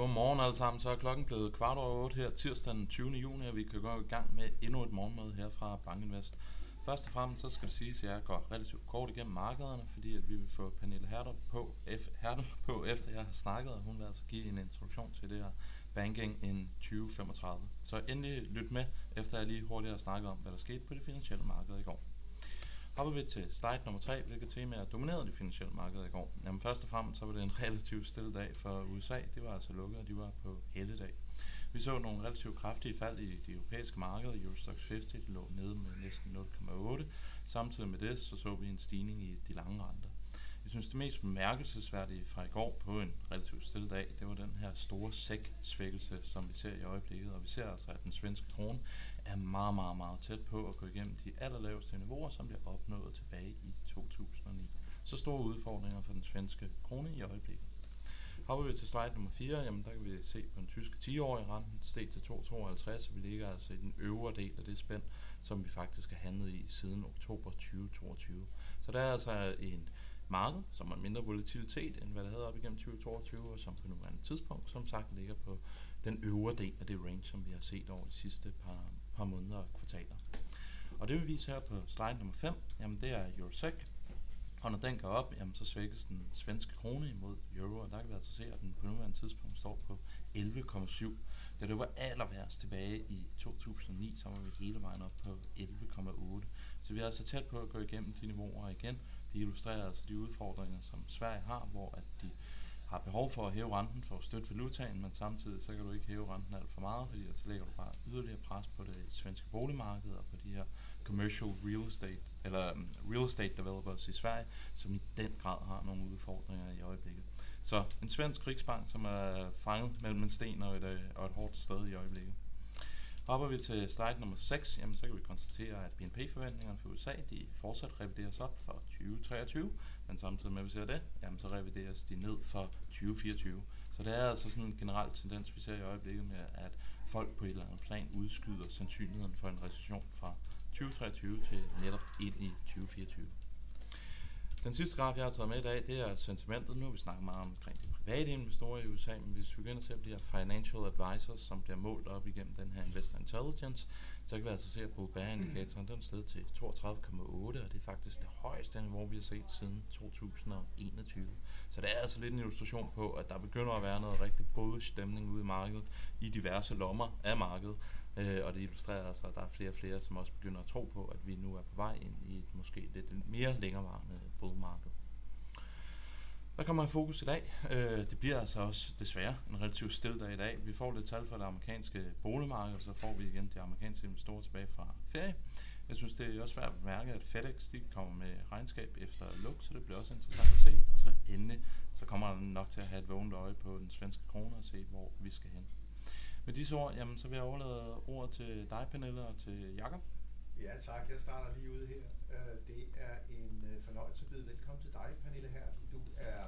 Godmorgen alle sammen. Så er klokken blevet kvart over 8 her tirsdag den 20. juni, og vi kan gå i gang med endnu et morgenmøde her fra Bankinvest. Først og fremmest så skal det siges, at jeg går relativt kort igennem markederne, fordi at vi vil få Pernille Herter på, F, Hertel på, efter jeg har snakket, og hun vil altså give en introduktion til det her Banking in 2035. Så endelig lyt med, efter jeg lige hurtigt har snakket om, hvad der skete på det finansielle marked i går. Hopper vi til slide nummer 3, hvilke temaer dominerede det finansielle markeder i går. Jamen først og fremmest så var det en relativt stille dag for USA. Det var altså lukket, og de var på helligdag. Vi så nogle relativt kraftige fald i de europæiske markeder. Eurostox 50 lå nede med næsten 0,8. Samtidig med det så så vi en stigning i de lange renter. Jeg synes, det mest bemærkelsesværdige fra i går på en relativt stille dag, det var den her store sæk-svækkelse, som vi ser i øjeblikket. Og vi ser altså, at den svenske krone er meget, meget, meget tæt på at gå igennem de allerlaveste niveauer, som bliver opnået tilbage i 2009. Så store udfordringer for den svenske krone i øjeblikket. Hopper vi til slide nummer 4, jamen der kan vi se på den tyske 10-årige renten steg til 2,52, og vi ligger altså i den øvre del af det spænd, som vi faktisk har handlet i siden oktober 2022. Så der er altså en marked, som har mindre volatilitet, end hvad det havde op igennem 2022, og som på nuværende tidspunkt, som sagt, ligger på den øvre del af det range, som vi har set over de sidste par, par måneder og kvartaler. Og det vi viser her på slide nummer 5, jamen det er Eurosec, og når den går op, jamen så svækkes den svenske krone imod euro, og der kan vi altså se, at den på nuværende tidspunkt står på 11,7. Da det var aller værst tilbage i 2009, så var vi hele vejen op på 11,8. Så vi er altså tæt på at gå igennem de niveauer igen. Det illustrerer altså de udfordringer, som Sverige har, hvor at de har behov for at hæve renten for at støtte valutaen, men samtidig så kan du ikke hæve renten alt for meget, fordi så lægger du bare yderligere pres på det svenske boligmarked og på de her commercial real estate, eller um, real estate developers i Sverige, som i den grad har nogle udfordringer i øjeblikket. Så en svensk krigsbank, som er fanget mellem en sten og et, øh, og et hårdt sted i øjeblikket. Hopper vi til slide nummer 6, jamen så kan vi konstatere, at BNP-forventningerne for USA de fortsat revideres op for 2023, men samtidig med at vi ser det, jamen så revideres de ned for 2024. Så det er altså sådan en generel tendens, vi ser i øjeblikket med, at folk på et eller andet plan udskyder sandsynligheden for en recession fra 2023 til netop ind i 2024. Den sidste graf, jeg har taget med i dag, det er sentimentet. Nu har vi snakket meget omkring de private investorer i USA, men hvis vi begynder til at blive financial advisors, som bliver målt op igennem den her Investor Intelligence, så kan vi altså se, at Bull Bear indikatoren den sted til 32,8, og det er faktisk det højeste niveau, vi har set siden 2021. Så det er altså lidt en illustration på, at der begynder at være noget rigtig bullish stemning ude i markedet, i diverse lommer af markedet, Øh, og det illustrerer altså, at der er flere og flere, som også begynder at tro på, at vi nu er på vej ind i et måske lidt mere længerevarende boligmarked. Hvad kommer i fokus i dag? Øh, det bliver altså også desværre en relativt stille dag i dag. Vi får lidt tal fra det amerikanske boligmarked, og så får vi igen de amerikanske investorer tilbage fra ferie. Jeg synes, det er også værd at bemærke, at FedEx de kommer med regnskab efter luk, så det bliver også interessant at se. Og så endelig, så kommer der nok til at have et vågent øje på den svenske krone og se, hvor vi skal hen. Med disse ord, jamen, så vil jeg overlade ordet til dig, Pernille, og til Jakob. Ja, tak. Jeg starter lige ud her. Øh, det er en øh, fornøjelse at byde velkommen til dig, Pernille her. Du er